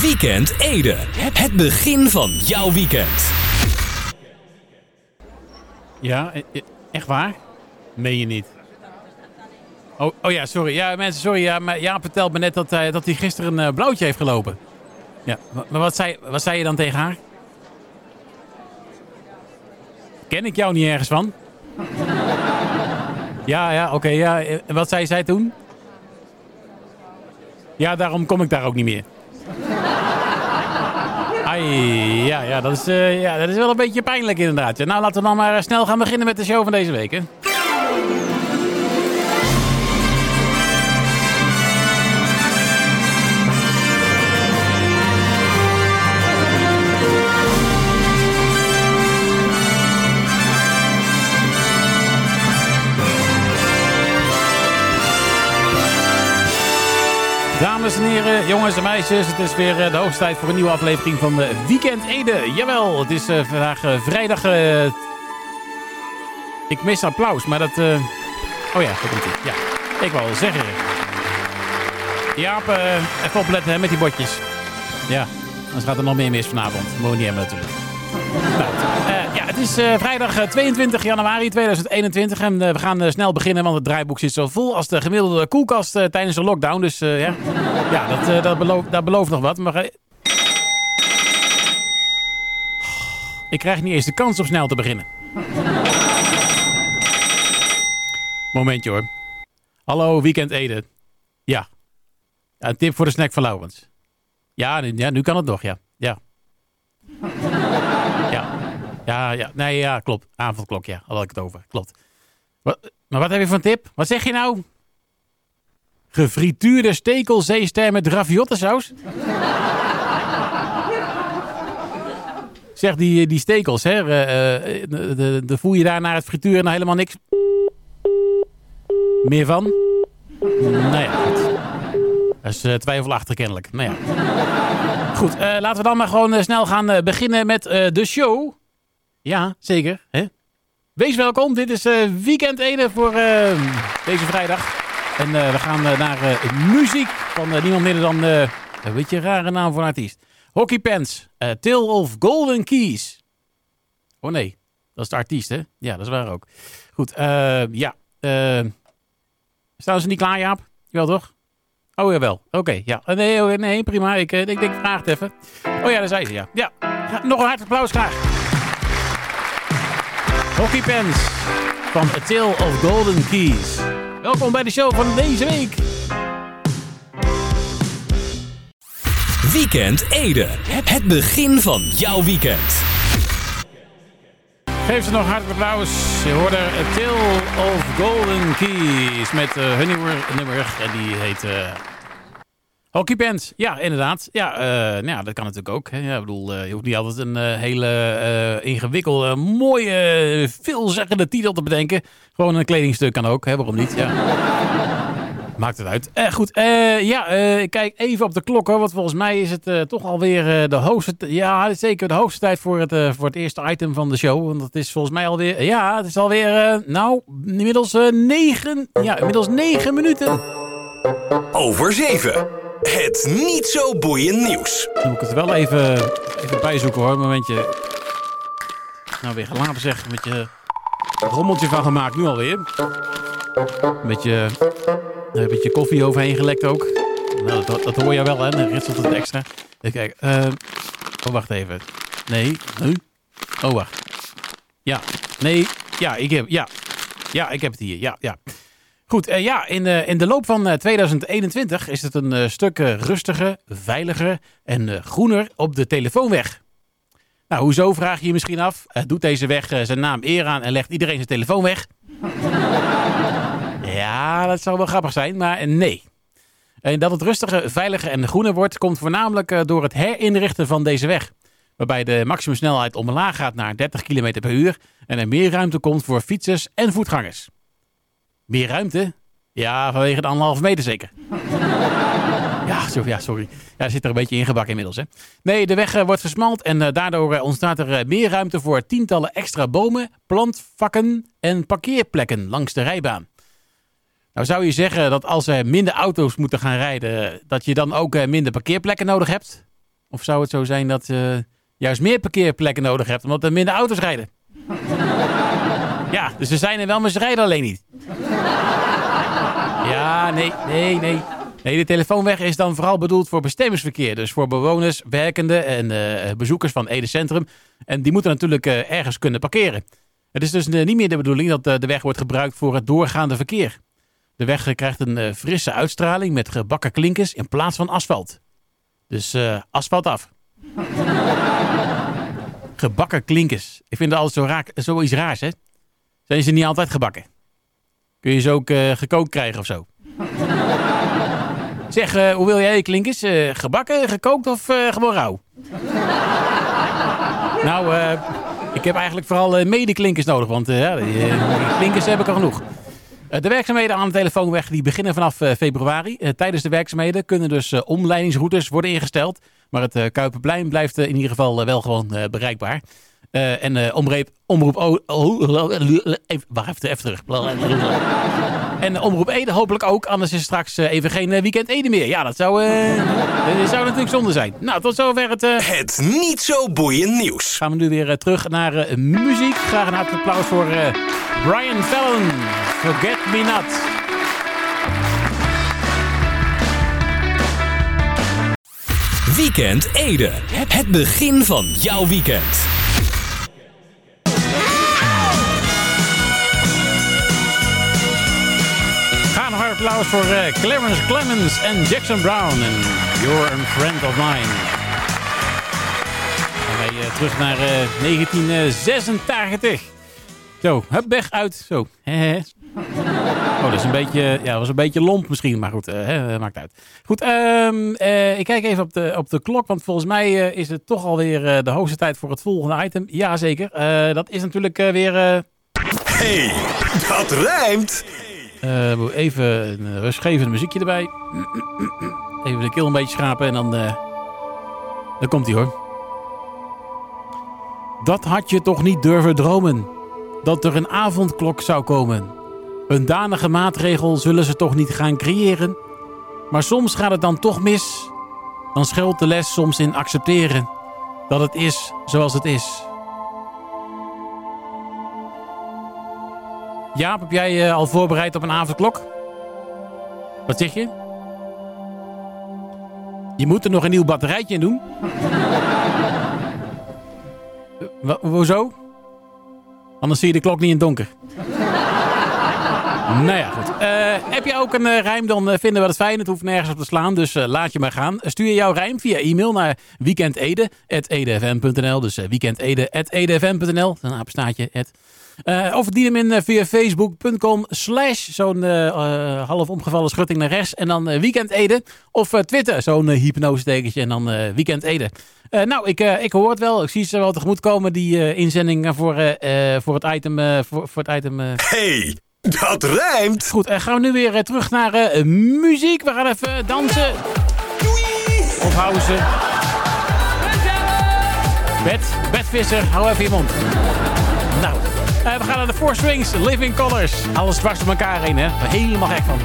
Weekend Ede. Het begin van jouw weekend. Ja, e- e- echt waar? Meen je niet? Oh, oh ja, sorry. Ja, mensen, sorry. Ja, maar Jaap vertelt me net dat hij, dat hij gisteren een eh, blauwtje heeft gelopen. Ja, maar wat zei, wat zei je dan tegen haar? Ken ik jou niet ergens van? Ja, ja, oké. ja. En wat zei zij toen? Ja, daarom kom ik daar ook niet meer. Ja, ja, dat is, eh, ja, dat is wel een beetje pijnlijk inderdaad. Nou, laten we dan maar eh, snel gaan beginnen met de show van deze week. Hè? En jongens en meisjes, het is weer eh, de hoogste tijd voor een nieuwe aflevering van de Weekend Ede. Jawel, het is eh, vandaag eh, vrijdag. eh, ik mis applaus, maar dat... eh, Oh ja, dat komt ie. Ja, ik wou zeggen. Jaap, eh, even opletten met die bordjes. Ja, anders gaat er nog meer mis vanavond. Moet je niet natuurlijk. Nou, eh, ja, het is eh, vrijdag eh, 22 januari 2021 en eh, we gaan eh, snel beginnen, want het draaiboek zit zo vol als de gemiddelde koelkast eh, tijdens de lockdown. Dus eh, ja, ja dat, eh, dat, belooft, dat belooft nog wat. Maar, eh, ik krijg niet eens de kans om snel te beginnen. Momentje hoor. Hallo, Weekend Ede. Ja. een tip voor de snack van Lauwens. Ja, nu- ja, nu kan het nog, ja. Ja. Ja. Ja, ja. Nee, ja, klopt. Avondklok, ja. Had ik het over. Klopt. Maar wat heb je een tip? Wat zeg je nou? Gefrituurde stekelzeester met raviottensaus? zeg, die, die stekels, hè. eh, eh, de, voel je daar naar het frituren nou helemaal niks? Meer van? Nou ja, goed. Dat is eh, twijfelachtig kennelijk. Nou ja. Goed, laten we dan maar gewoon snel gaan beginnen met de show. Ja, zeker. Hè? Wees welkom. Dit is Weekend 1 voor deze vrijdag. En eh, we gaan eh, naar eh, muziek van niemand minder dan... een beetje een rare naam voor artiest. Hockey Pants. Tale of Golden Keys. Oh nee, dat is de artiest hè? Ja, dat is waar ook. Goed, ja. staan ze niet klaar Jaap? Jawel toch? Oh jawel, oké. ja. Nee, oh, nee, prima. Ik, ik denk, vraag het even. Oh ja, daar zijn ze, ja. Ja, nog een hard applaus graag. Hockey Pens van Tale of Golden Keys. Welkom bij de show van deze week. Weekend Ede. Het begin van jouw weekend. Geef ze nog hartelijk applaus. Je hoorde A Tale of Golden Keys met eh, hun nummer, nummer. En die heet eh Hockey Pants. Ja, inderdaad. Ja, eh, nou ja, dat kan natuurlijk ook. Ja, ik bedoel, eh, je hoeft niet altijd een eh, hele ingewikkelde, mooie, veelzeggende titel te bedenken. Gewoon een kledingstuk kan ook. Hè. Waarom niet? Ja. Maakt het uit. Goed, ja, ik kijk even op de klok hoor, want volgens mij is het toch alweer de hoogste... Ja, zeker de hoogste tijd voor het, voor het eerste item van de show. Want dat is volgens mij alweer... Ja, het is alweer, nou, inmiddels negen... Ja, inmiddels negen minuten. Over 7. Het niet zo boeiend nieuws. Dan moet ik het wel even, even bijzoeken hoor, een momentje. Nou, weer gelaten zeg, met je rommeltje van gemaakt, nu alweer. Een beetje, een beetje koffie overheen gelekt ook. Nou, dat, dat hoor je wel, hè? Dan ritselt het extra. Even kijken. eh, oh, wacht even. Nee. Huh? Oh, wacht. Ja. Nee. Ja, ik heb, ja. Ja, ik heb het hier. Ja, ja. Goed, eh, ja, in, de in de loop van eh, 2021 is het een eh, stuk eh, rustiger, veiliger en eh, groener op de telefoonweg. Nou, hoezo vraag je je misschien af? Eh, doet deze weg eh, zijn naam eer aan en legt iedereen zijn telefoon weg? ja, dat zou wel grappig zijn, maar nee. En dat het rustiger, veiliger en groener wordt, komt voornamelijk eh, door het herinrichten van deze weg. Waarbij de maximumsnelheid omlaag gaat naar 30 km per uur en er meer ruimte komt voor fietsers en voetgangers. Meer ruimte? Ja, vanwege de anderhalve meter zeker. Ja, sorry. Ja, sorry. Ja, zit er een beetje ingebakken inmiddels. Hè? Nee, de weg eh, wordt versmald en eh, daardoor eh, ontstaat er meer ruimte voor tientallen extra bomen, plantvakken en parkeerplekken langs de rijbaan. Nou zou je zeggen dat als er minder auto's moeten gaan rijden, dat je dan ook minder parkeerplekken nodig hebt? Of zou het zo zijn dat je juist meer parkeerplekken nodig hebt omdat er minder auto's rijden? ja, dus ze zijn er wel, maar ze rijden alleen niet. Ja, nee, nee, nee. Nee, de telefoonweg is dan vooral bedoeld voor bestemmingsverkeer. Dus voor bewoners, werkenden en uh, bezoekers van Ede Centrum. En die moeten natuurlijk uh, ergens kunnen parkeren. Het is dus uh, niet meer de bedoeling dat de weg wordt gebruikt voor het doorgaande verkeer. De weg krijgt een frisse uitstraling met gebakken klinkers in plaats van asfalt. Dus asfalt af. gebakken klinkers. Ik vind dat altijd zo raak, zoiets raars, hè? Zijn ze niet altijd gebakken? Kun je ze ook gekookt krijgen of zo? Zeg, uh, hoe wil jij je klinkers? Uh, gebakken, gekookt of gewoon rauw? nou, ik heb eigenlijk vooral medeklinkers nodig, want ja, die, klinkers heb ik al genoeg. de werkzaamheden aan de telefoonweg die beginnen vanaf februari. tijdens de werkzaamheden kunnen dus omleidingsroutes worden ingesteld. Maar het Kuiperplein blijft in ieder geval wel gewoon bereikbaar. Uh, en uh, omroep, omroep o, even, wacht even, even terug. en omroep Ede hopelijk ook, anders is straks uh, even geen weekend Ede meer. Ja, dat zou, dat zou natuurlijk zonde zijn. Nou, tot zover het... het niet zo boeiend nieuws. Gaan we nu weer terug naar muziek. Graag een hartelijk applaus voor Brian Fallon. Forget Me Not. Weekend Ede. Het begin van jouw weekend. Applaus voor uh, Clarence Clemens en Jackson Brown. En You're a Friend of Mine. Dan gaan wij uh, terug naar uh, 1986. Zo, hup, weg uit. Zo. oh, dat is een beetje, ja, was een beetje lomp misschien, maar goed, uh, maakt uit. Goed, um, ik kijk even op de, op de klok, want volgens mij is het toch alweer de hoogste tijd voor het volgende item. Jazeker, dat is natuurlijk weer... Hey, dat rijmt! Uh, even een rustgevend muziekje erbij. Even de keel een beetje schrapen en dan, uh, dan komt hij hoor. Dat had je toch niet durven dromen. Dat er een avondklok zou komen. Een danige maatregel zullen ze toch niet gaan creëren. Maar soms gaat het dan toch mis. Dan schuilt de les soms in accepteren. Dat het is zoals het is. Jaap, heb jij je al voorbereid op een avondklok? Wat zeg je? Je moet er nog een nieuw batterijtje in doen. hoezo? Anders zie je de klok niet in het donker. Nou ja, goed. Uh, heb je ook een uh, rijm, dan uh, vinden we het fijn. Het hoeft nergens op te slaan, dus laat je maar gaan. Stuur jouw rijm via e-mail naar weekendede.edfm.nl. Dus weekendede.edfm.nl. Een apenstaatje. Uh, of dien hem in uh, via facebook.com slash zo'n uh, half omgevallen schutting naar rechts. En dan Ede. Of Twitter, zo'n hypnose en dan Weekend Ede. nou, ik, ik hoor het wel. Ik zie ze wel tegemoet komen, die inzending voor, voor het item. voor, voor het item Hey, dat rijmt! Goed, gaan we nu weer terug naar muziek. We gaan even dansen. Doei! Of houden Bed, bedvisser, hou even je mond. Nou, uh, we gaan naar de Four Swings, Living Colors. Alles dwars door elkaar heen, hè. Helemaal gek van.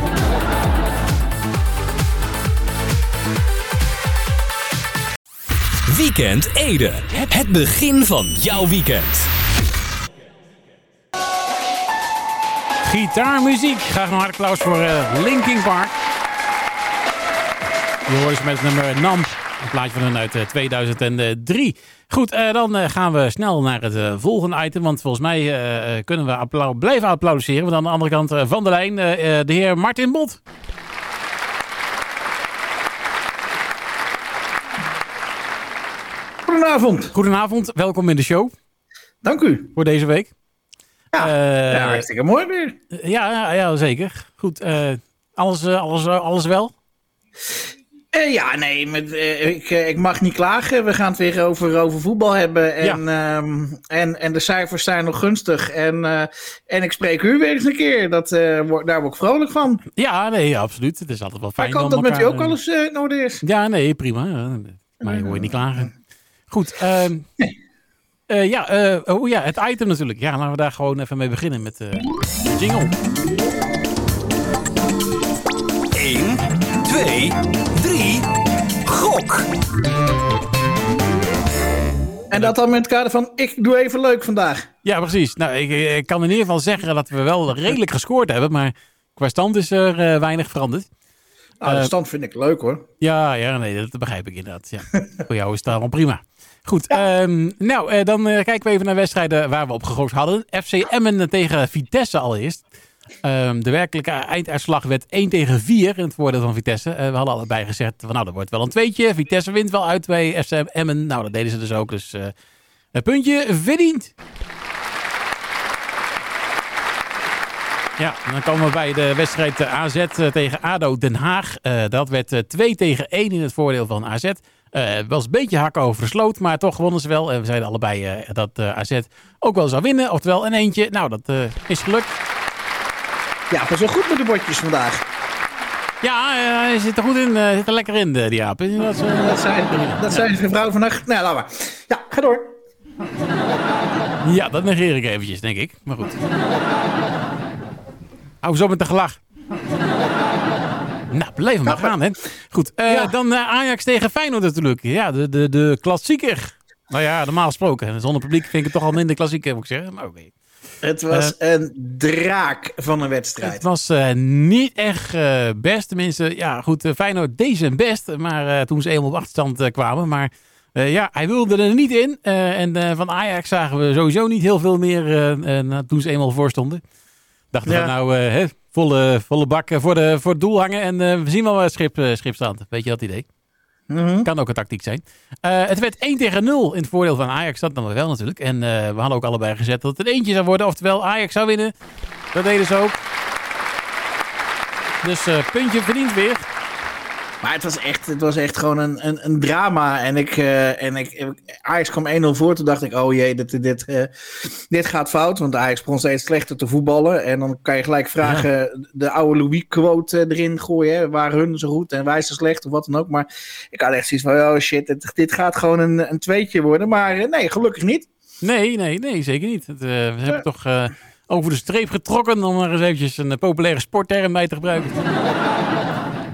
Weekend Ede. Het begin van jouw weekend. Gitaarmuziek. Graag een harde applaus voor uh, Linkin Park. Je hoort met nummer Namp. Een plaatje van hun uit 2003. Eh, Goed, uh, dan gaan we snel naar het volgende item. Want volgens mij kunnen we appla blijven applaudisseren. Want aan de andere kant van de lijn de heer Martin Bot. Goedenavond. Goedenavond, welkom in de show. Dank u. Voor deze week. Ja, ja hartstikke mooi weer. ja, ja, ja, zeker. Goed, alles, alles, alles wel? Uh, ja, nee, met, ik, ik mag niet klagen. We gaan het weer over, over voetbal hebben. En, ja. um, en, en de cijfers zijn nog gunstig. En, en ik spreek u weer eens een keer. Dat, word, daar word ik vrolijk van. Ja, nee, absoluut. Het is altijd wel fijn. Maar ik hoop dat met u ook alles in orde is. Ja, nee, prima. maar je hoort niet klagen. Goed. Um, nee. ja, oh ja, het item natuurlijk. Ja, laten we daar gewoon even mee beginnen met de jingle. 1, 2, 3. Goh, Gok. En dat dan met het kader van, ik doe even leuk vandaag. Ja, precies. Nou, ik, ik kan in ieder geval zeggen dat we wel redelijk gescoord hebben. Maar qua stand is er eh, weinig veranderd. Nou, de Eh, stand vind ik leuk hoor. Ja, ja, nee, dat begrijp ik inderdaad. Ja. Voor jou is het allemaal prima. Goed, ehm, nou, eh, dan eh, kijken we even naar wedstrijden waar we op gegooid hadden. FC Emmen tegen Vitesse allereerst. Ehm, de werkelijke einduitslag werd 1 tegen 4 in het voordeel van Vitesse. Eh, we hadden allebei gezegd, van, nou, dat wordt wel een tweetje. Vitesse wint wel uit bij FC Emmen. Nou, dat deden ze dus ook. Dus eh, een puntje verdiend. Ja, dan komen we bij de wedstrijd eh, AZ tegen ADO Den Haag. Eh, dat werd eh, 2 tegen 1 in het voordeel van AZ. Eh was een beetje hakken over de sloot, maar toch wonnen ze wel. En we zeiden allebei eh, dat eh, AZ ook wel zou winnen. Oftewel een eentje. Nou, dat is gelukt. Ja, pas wel goed met de bordjes vandaag. Ja, hij zit er goed in. zit er lekker in, die aap. Dat zijn, dat zijn de vrouw vannacht. Nou, laat maar. Ja, ga door. Ja, dat negeer ik eventjes, denk ik. Maar goed. Hou zo met de gelach. Nou, blijf maar gaan, hè. Goed, eh, Ja. dan eh, Ajax tegen Feyenoord natuurlijk. Ja, de, de, de klassieker. Nou ja, normaal gesproken. Zonder publiek vind ik het toch al minder klassieker, moet ik zeggen. Maar oké. Het was een draak van een wedstrijd. Het was eh, niet echt eh, best. Tenminste, ja, goed. eh, Feyenoord deed zijn best. Maar eh, toen ze eenmaal op achterstand eh, kwamen. Maar eh, ja, hij wilde er niet in. Eh, en eh, van Ajax zagen we sowieso niet heel veel meer eh, eh, toen ze eenmaal voor stonden. Dachten Ja. we nou, eh, hè, volle, volle bak eh, voor, de, voor het doel hangen. En eh, we zien wel waar het schip, eh, schip staat. Weet je dat idee? Mhm. Kan ook een tactiek zijn. Eh, het werd 1 tegen 0 in het voordeel van Ajax. Dat dan wel natuurlijk. En eh, we hadden ook allebei gezet dat het een eentje zou worden. Oftewel, Ajax zou winnen. Dat deden ze ook. Dus eh, puntje verdiend weer. Maar het was echt, het was echt gewoon een, een, een drama. En ik, eh, en ik, Ajax kwam 1-0 voor. Toen dacht ik, oh jee, dit, dit, eh, dit gaat fout. Want Ajax begon steeds slechter te voetballen. En dan kan je gelijk vragen, de oude Louis-quote eh, erin gooien. Hè, waar hun zo goed en wij zo slecht of wat dan ook. Maar ik had echt zoiets van, oh shit, dit, dit gaat gewoon een, een tweetje worden. Maar nee, gelukkig niet. Nee, nee, nee, zeker niet. Het, we hebben toch over de streep getrokken. Om er eens eventjes een populaire sportterm bij te gebruiken.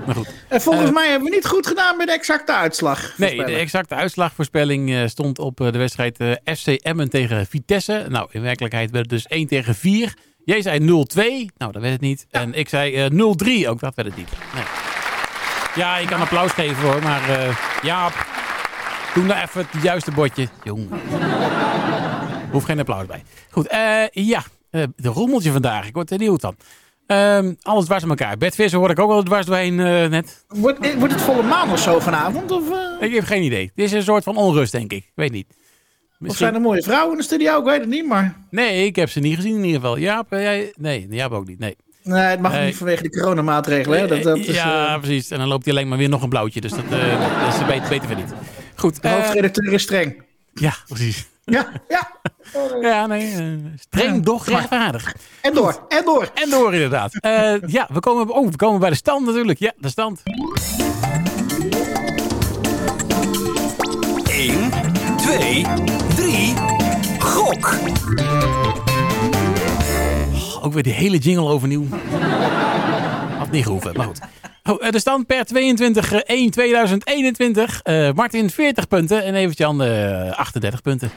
Maar goed. En volgens Eh. mij hebben we niet goed gedaan met de exacte uitslag. Nee, de exacte uitslagvoorspelling eh, stond op eh, de wedstrijd FC Emmen tegen Vitesse. Nou, in werkelijkheid werd het dus 1 tegen 4. Jij zei 0-2. Nou, dat werd het niet. En ik zei eh 0-3. Ook dat werd het niet. Nee. Ja, je kan applaus geven hoor. Maar eh ja, doe nou even het juiste bordje. Jongen. Hoeft geen applaus bij. Goed, ja. de rommeltje vandaag. Ik word er nieuw van. Ehm, alles dwars aan elkaar. Bert Visser hoorde ik ook wel dwars doorheen eh, net. Wordt, wordt het volle maan of zo vanavond? Of, eh, Ik heb geen idee. Dit is een soort van onrust, denk ik. Ik weet niet. of Misschien- zijn er mooie vrouwen in de studio? Ik weet het niet, maar... Nee, ik heb ze niet gezien in ieder geval. Jaap, eh, jij... Nee, Jaap ook niet. Nee. Nee, het mag Nee. niet vanwege de coronamaatregelen. Hè? Dat, dat is, ja, eh, precies. En dan loopt hij alleen maar weer nog een blauwtje. Dus dat, eh, dat is beter, beter verdiend. Goed. de eh, hoofdredacteur is streng. ja, precies. Ja, ja. Ja, nee. eh, streng, Ja. doch rechtvaardig. En door, en door. En door inderdaad. Eh, ja, we komen, oh, we komen bij de stand natuurlijk. Ja, de stand. 1, 2, 3. Gok. Ook weer die hele jingle overnieuw. Had niet gehoeven, maar goed. Oh, eh, de stand per 22-1-2021. Eh, Martin 40 punten en Evert-Jan eh, 38 punten.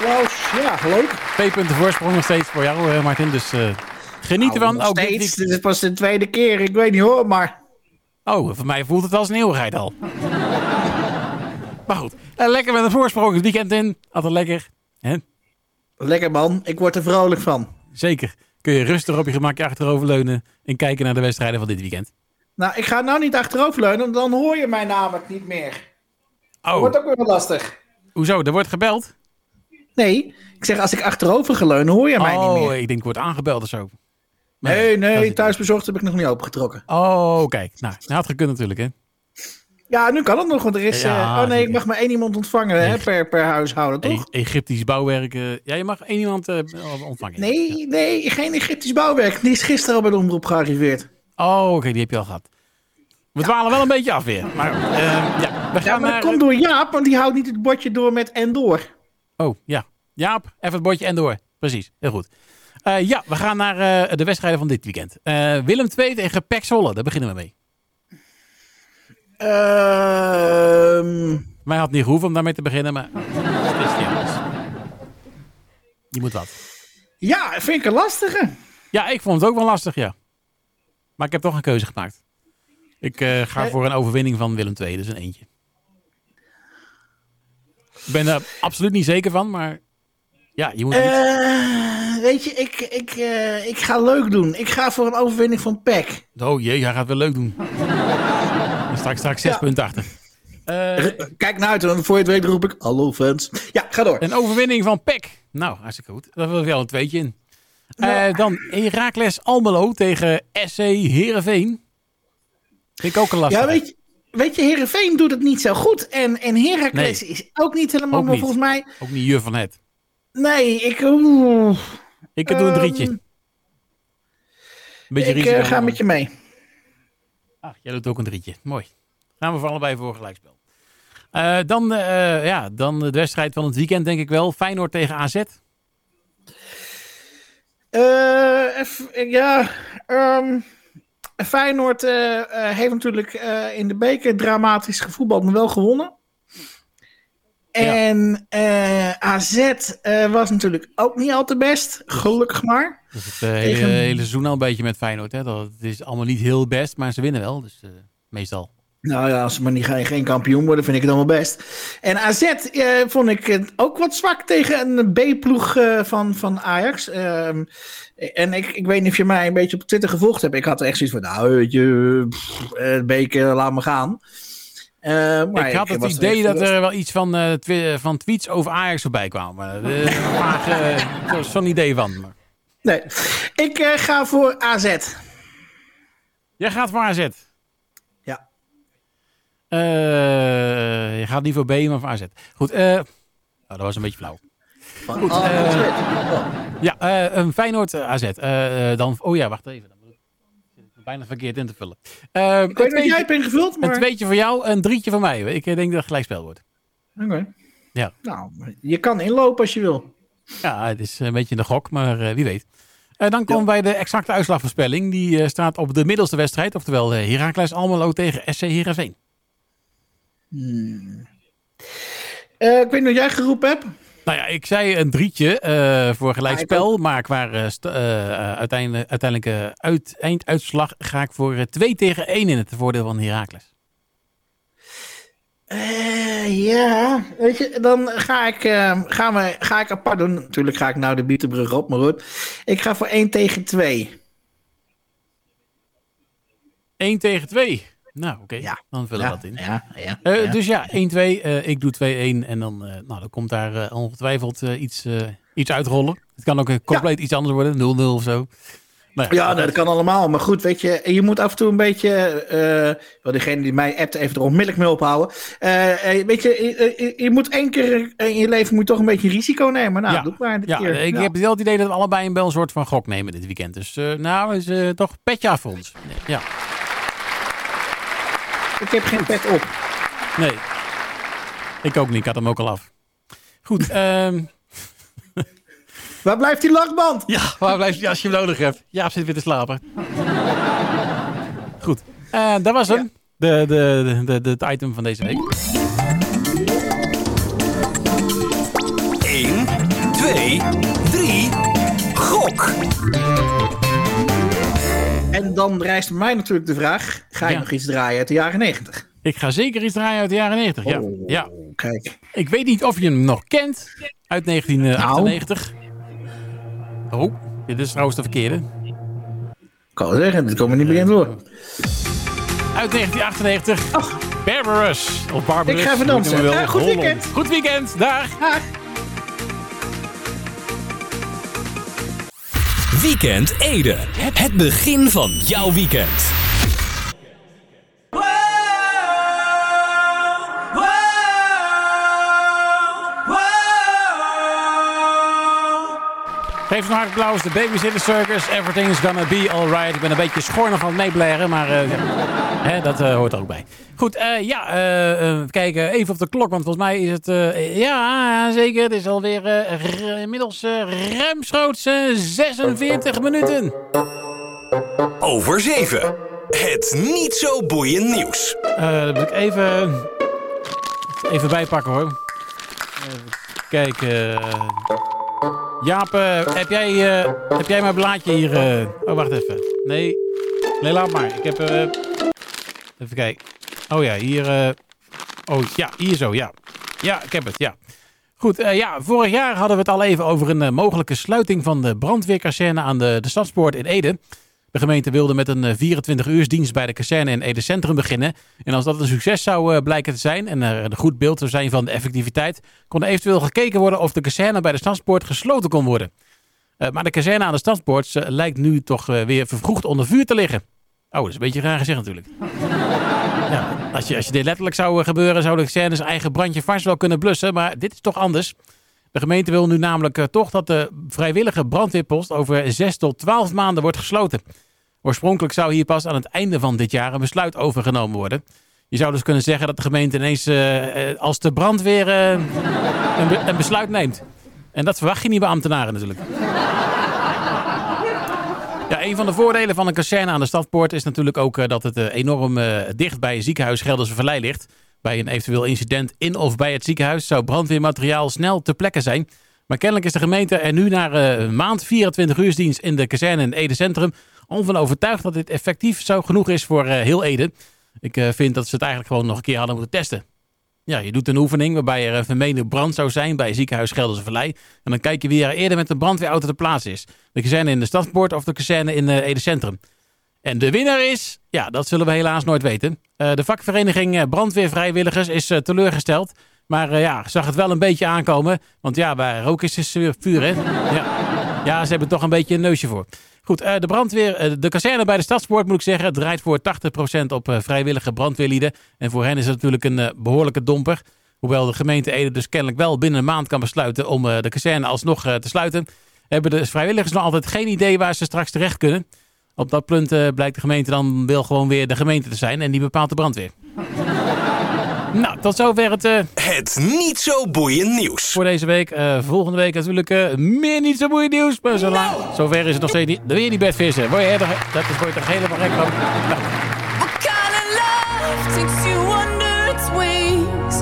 Applaus. Ja, leuk. Twee punten voorsprong nog steeds voor jou, eh, Martin. Dus eh, geniet ervan. Nou, nog dit steeds. Dit is pas de tweede keer. Ik weet niet hoor, maar... Oh, voor mij voelt het als een eeuwigheid al. maar goed, eh, lekker met een voorsprong het weekend in. Altijd lekker. Hè? Lekker man. Ik word er vrolijk van. Zeker. Kun je rustig op je gemakje achteroverleunen en kijken naar de wedstrijden van dit weekend. Nou, ik ga nou niet achteroverleunen, want dan hoor je mij namelijk niet meer. Oh, Wordt ook weer lastig. hoezo? Er wordt gebeld? Nee, ik zeg als ik achterover ga leunen, hoor je mij oh, niet meer. ik denk, ik word aangebeld of zo. Nee, dat nee, thuisbezorgd heb ik nog niet opengetrokken. Oh, kijk. Nou, dat had gekund natuurlijk, hè. Ja, nu kan het nog, want er is... Ja, eh, oh nee, ik mag maar één iemand ontvangen hè, per, per huishouden, toch? E- Egyptisch bouwwerk. eh, ja, je mag één iemand eh, ontvangen. Nee, nee, geen Egyptisch bouwwerk. Die is gisteren al bij de omroep gearriveerd. Oh, oké, die heb je al gehad. We dwalen wel een beetje af weer. Maar ja, we gaan maar naar... dat komt door Jaap, want die houdt niet het bordje door met en door. Oh, ja. Jaap, even het bordje en door. Precies, heel goed. Ja, we gaan naar de wedstrijden van dit weekend. Willem II tegen Zwolle, daar beginnen we mee. Ehm, Mij had niet gehoeven om daarmee te beginnen, maar het is niet anders. Die moet wat. ja, vind ik een lastige. Ja, ik vond het ook wel lastig, ja. Maar ik heb toch een keuze gemaakt. Ik eh, ga Eh. voor een overwinning van Willem II, dus een eentje. Ik ben er absoluut niet zeker van, maar ja, je moet. Eh, weet je, ik, ik, ik ga leuk doen. Ik ga voor een overwinning van PEC. Oh jee, hij gaat wel leuk doen. Straks, straks zes Ja. punten achter. Eh, Kijk naar uit, en voor je het weet roep ik, hallo fans. Ja, ga door. een overwinning van PEC. Nou, hartstikke goed. Daar wil wel een tweetje in. Eh, dan Heracles Almelo tegen SC Heerenveen. Vind ik ook een lastige. Ja, weet je, weet je, Heerenveen doet het niet zo goed. En, en Heracles is ook niet helemaal, Ook maar niet. volgens mij... Ook niet juf van het. Nee, ik... oeh, Ik doe een drietje. ehm, Een beetje ik risico. eh, ga met je mee. Ach, jij doet ook een drietje. Mooi. Gaan we voor allebei voor gelijkspel. Eh, dan, eh, ja, dan de wedstrijd van het weekend, denk ik wel. Feyenoord tegen AZ. Eh, eff- ja, ehm, Feyenoord eh, eh, heeft natuurlijk eh, in de beker dramatisch gevoetbald, maar wel gewonnen. En eh, AZ eh, was natuurlijk ook niet al te best, gelukkig maar. Dat is het eh, hele, Tegen- hele seizoen al een beetje met Feyenoord. Hè? Dat, het is allemaal niet heel best, maar ze winnen wel. Dus eh, meestal. Nou ja, als ze maar niet, geen, kampioen worden, vind ik het allemaal best. En AZ eh, vond ik het ook wat zwak tegen een B-ploeg van, van Ajax. Ehm, en ik, ik weet niet of je mij een beetje op Twitter gevolgd hebt. Ik had er echt zoiets van, nou, weet je, pff, beker, laat me gaan. Maar ik had het idee dat er wel iets van, twi- van tweets over Ajax voorbij kwam. Maar een vaag, zo- zo'n idee van. Nee, ik eh, ga voor AZ. Jij gaat voor AZ. Ja. Eh, je gaat niet voor B, maar voor AZ. Goed, oh, dat was een beetje flauw. Oh. Ja, een Feyenoord AZ. Dan, oh ja, wacht even. Dan moet ik zit ik bijna verkeerd in te vullen. Ik weet niet jij hebt ingevuld, een maar... tweetje voor jou, een drietje voor mij. Ik denk dat het gelijkspel wordt. Oké. Ja. Nou, je kan inlopen als je wil. Ja, het is een beetje een gok, maar eh, wie weet. Eh, dan komen wij bij de exacte uitslagvoorspelling. Die eh, staat op de middelste wedstrijd. Oftewel eh, Heracles Almelo tegen SC Heerenveen. Eh, ik weet niet wat jij geroepen hebt. Nou ja, ik zei een drietje voor gelijkspel. Maar qua uiteindelijk, uiteindelijke uit, einduitslag ga ik voor eh, 2 tegen 1 in het voordeel van Heracles. Eh, ja, weet je, dan ga ik, eh, gaan we, ga ik apart doen. Natuurlijk ga ik nou de bietenbrug op, maar goed. Ik ga voor 1 tegen 2. 1 tegen 2. Nou, oké. Ja. Dan vullen we Ja, dat in. ja, ja, ja. Dus ja, 1-2. eh, ik doe 2-1. En dan, nou, dan komt daar ongetwijfeld iets, iets uitrollen. Het kan ook compleet iets anders worden. 0-0 of zo. Ja, nee, dat kan allemaal. Maar goed, weet je, je moet af en toe een beetje. eh wel, degene die mij appt, even er onmiddellijk mee ophouden. Eh, eh, weet je, je, je- je moet één keer in je leven moet toch een beetje risico nemen. Nou, Ja. doe maar dit ja, keer. ik Ja. heb wel het idee dat we allebei wel een soort van gok nemen dit weekend. Dus nou, is toch petje af voor ons. Ja, Ik heb geen pet op. nee. Ik ook niet. Ik had hem ook al af. Goed, ehm, Waar blijft die lachband? ja, waar blijf je als je hem nodig hebt? Jaap zit weer te slapen. Goed, Eh, dat was hem. De, de, de, de, het item van deze week. 1, 2, 3, gok. En dan rijst mij natuurlijk de vraag: ga je Ja. nog iets draaien uit de jaren 90? Ik ga zeker iets draaien uit de jaren 90. Ja. Oh, ja. Kijk. Ik weet niet of je hem nog kent. Uit 1998. Oh, dit is trouwens de verkeerde. Ik kan wel zeggen, dit komt er niet bekend door. Uit 1998. Barbarous. Of Barbarous. Ik ga even dansen. Ja, goed Holland. weekend. Goed weekend. Dag. Weekend Ede. Het begin van jouw weekend. Hard applaus. De Babysitter Circus. Everything is gonna be alright. Ik ben een beetje schorner van het meeblaren. Maar eh. Hè, dat eh, hoort er ook bij. Goed, eh, ja. kijken. Even op de klok. Want volgens mij is het... ja, zeker. Het is alweer inmiddels uh, ruimschoots eh, 46 minuten. Over 7. Het niet zo boeiend nieuws. Dat moet ik even, even bijpakken hoor. Even kijken. Jaap, eh, heb, jij, eh, heb jij mijn blaadje hier? eh? Oh, wacht even. Nee. Nee, laat maar. Ik heb... Even kijken. Oh ja, hier... Oh ja, hier zo, ja. Ja, ik heb het, ja. Goed, ja, vorig jaar hadden we het al even over een mogelijke sluiting van de brandweerkazerne aan de, de Stadspoort in Ede. De gemeente wilde met een 24-uursdienst bij de kazerne in Ede Centrum beginnen. En als dat een succes zou eh, blijken te zijn en er een goed beeld zou zijn van de effectiviteit, kon er eventueel gekeken worden of de kazerne bij de Stadspoort gesloten kon worden. Eh, maar de kazerne aan de Stadspoort eh, lijkt nu toch eh, weer vervroegd onder vuur te liggen. Oh, dat is een beetje raar gezegd natuurlijk. Ja, als, je, als je dit letterlijk zou eh, gebeuren, zou de kazerne zijn eigen brandje vast wel kunnen blussen. Maar dit is toch anders. De gemeente wil nu namelijk eh, toch dat de vrijwillige brandweerpost over 6 tot 12 maanden wordt gesloten. Oorspronkelijk zou hier pas aan het einde van dit jaar een besluit overgenomen worden. Je zou dus kunnen zeggen dat de gemeente ineens eh, eh, als de brandweer eh, een, een besluit neemt. En dat verwacht je niet bij ambtenaren natuurlijk. Ja, een van de voordelen van een kazerne aan de stadpoort is natuurlijk ook dat het enorm dicht bij ziekenhuis Gelderse Vallei ligt. Bij een eventueel incident in of bij het ziekenhuis zou brandweermateriaal snel ter plekke zijn. Maar kennelijk is de gemeente er nu na eh, een maand 24 uursdienst in de kazerne in Ede Centrum om van overtuigd dat dit effectief zo genoeg is voor eh, heel Ede. Ik eh, vind dat ze het eigenlijk gewoon nog een keer hadden moeten testen. Ja, je doet een oefening waarbij er een vermeende brand zou zijn bij ziekenhuis Gelderse Vallei. En dan kijk je wie er eerder met de brandweerauto te plaatsen is. De kazerne in de Stadspoort of de kazerne in eh, Ede Centrum. En de winnaar is, ja, dat zullen we helaas nooit weten. De vakvereniging Brandweervrijwilligers is teleurgesteld. Maar ja, zag het wel een beetje aankomen. Want ja, waar rook is, eh, vuur, hè? Ja. Ja, ze hebben toch een beetje een neusje voor. Goed, eh, de brandweer, eh, de kazerne bij de Stadspoort moet ik zeggen, draait voor 80% op eh, vrijwillige brandweerlieden. En voor hen is het natuurlijk een eh, behoorlijke domper. Hoewel de gemeente Ede dus kennelijk wel binnen een maand kan besluiten om de kazerne alsnog te sluiten, hebben de vrijwilligers nog altijd geen idee waar ze straks terecht kunnen. Op dat punt blijkt de gemeente dan wel gewoon weer de gemeente te zijn en die bepaalt de brandweer. Nou, tot zover het eh, Het niet zo boeiend nieuws. voor deze week. Eh, volgende week natuurlijk eh, meer niet zo moeilijk nieuws. Maar zo lang, zover is het nog steeds niet. Dan wil je niet bed vissen. Word je er, dat is, word je er helemaal gek van. Nou, What kind of love takes you under its wings?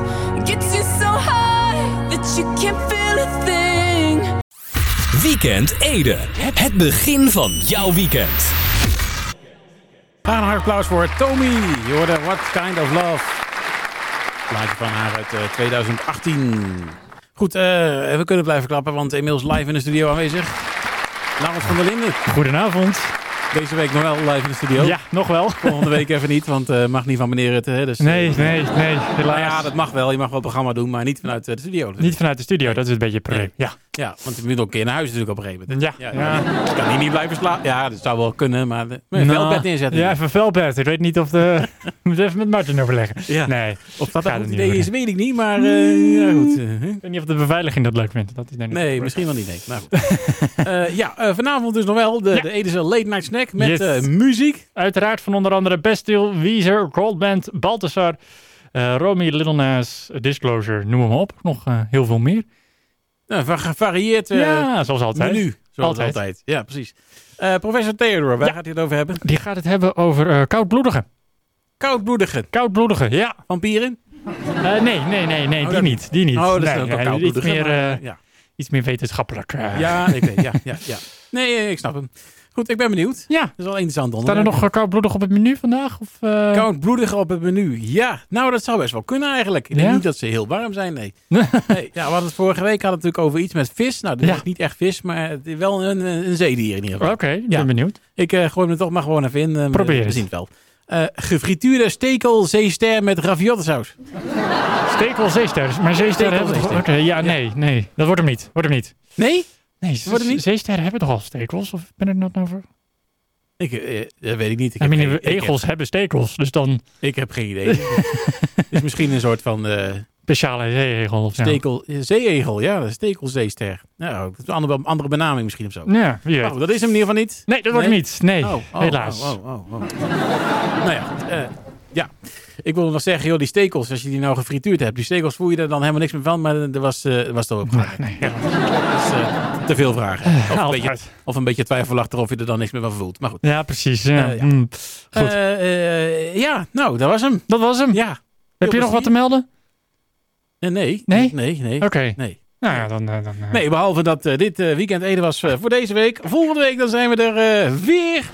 Gets you so high that you can't feel a thing. Weekend Ede. Het begin van jouw weekend. Een hard applaus voor Tommy. Je hoorde What Kind of Love. Plaatje van haar uit eh, 2018. Goed, eh, we kunnen blijven klappen, want inmiddels live in de studio aanwezig. Laurens van der Linden. Goedenavond. Deze week nog wel live in de studio. Ja, nog wel. Volgende week even niet, want eh mag niet van meneer. Hè, dus, Nee, eh, nee, nee. Nou ja, dat mag wel. Je mag wel een programma doen, maar niet vanuit eh, de studio. Niet vanuit de studio, dat is een beetje het probleem. Ja. Ja, want je moet ook een keer naar huis natuurlijk op een gegeven moment. Ja. ja. Kan hier niet blijven slapen. Ja, dat zou wel kunnen, maar de, een Nou, velbed neerzetten. Ja, even velbed. Ik weet niet of de... Moet even met Martin overleggen. Ja. Nee. Of dat Gaat een er goed niet idee over. is, weet ik niet. Maar eh, ja, goed. eh. Ik weet niet of de beveiliging dat leuk vindt. Dat is nee, misschien wel niet. Nee. Nou. Eh, ja, vanavond dus nog wel de, Ja. de Edische Late Night Snack met Yes. muziek. Uiteraard van onder andere Bastille, Weezer, Goldband, Balthasar, eh Romy, Little Nas, Disclosure, noem hem op. Nog heel veel meer. Nou, va- gevarieerd eh, ja, zoals altijd. menu. Zoals altijd. Altijd. Ja, precies. Eh, professor Theodore, waar Ja. gaat hij het over hebben? Die gaat het hebben over eh koudbloedige. Koudbloedige Koudbloedige, ja. vampieren. Eh, nee, nee, nee, nee, Oh, die dat- niet. Die niet. Oh, dat is nee, ook nee, iets meer, maar, eh, ja. iets meer wetenschappelijk. eh. Ja, ik weet, ja, ja, ja. Nee, eh, ik snap hem. Goed, ik ben benieuwd. ja. Dat is wel interessant Staan er nog eh, koudbloedig op het menu vandaag? Of, eh? Koudbloedig op het menu. Ja, nou dat zou best wel kunnen eigenlijk. Ik denk Ja? niet dat ze heel warm zijn, nee. nee ja, we hadden het vorige week hadden natuurlijk over iets met vis. Nou, dit Ja. is niet echt vis, maar wel een, een zeedier in ieder geval. Oké, Ja. ben benieuwd. Ik eh, gooi hem er toch maar gewoon even in. Probeer we zien het wel. Gefrituurde stekel zeester met raviottensaus. Stekel zeester. Maar zeester hebben we toch... Oké, ja, nee, nee. Dat wordt hem niet. Wordt hem niet. Nee? Nee, Wordt hem niet? zeesterren hebben toch al stekels? Of ben ik er nou over? Ik, eh, dat weet ik niet. Ik I heb, mean, geen, ik, egels hebben stekels. Dus dan ik heb geen idee. Het is misschien een soort van eh, speciale zeeegel of stekel, eh, zeeegel. Ja, stekelzeester. Nou, dat is een andere, andere benaming misschien of zo. Ja. Oh, dat is hem in ieder geval niet. Nee, dat wordt Nee? hem niet. Nee, Oh, oh, helaas. Oh, oh, oh, nou ja, eh, ja. Ik wilde nog zeggen, joh, die stekels, als je die nou gefrituurd hebt, die stekels voel je er dan helemaal niks meer van, maar er was, eh was toch opgehangen. Nee. Ja, eh, te veel vragen. Of een, beetje, of een beetje twijfelachtig of je er dan niks meer van voelt. Maar goed. Ja, precies. Ja. Eh, ja. mm. Goed. Eh, eh, ja, nou, dat was hem. dat was hem. Ja. Heb je nog wat te melden? Eh, nee. Nee? Nee, nee. Oké. Nee. Nou ja, dan... eh, dan eh, Nee, behalve dat eh, dit eh, weekend Ede was eh, voor deze week. Volgende week dan zijn we er eh, weer.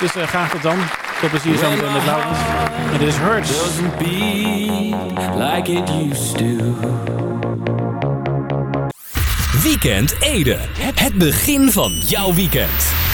Dus eh, graag tot dan. Veel plezier zo meteen met Laurens. En dit is Hurts. doesn't beat like it used to. Weekend Ede. Het begin van jouw weekend.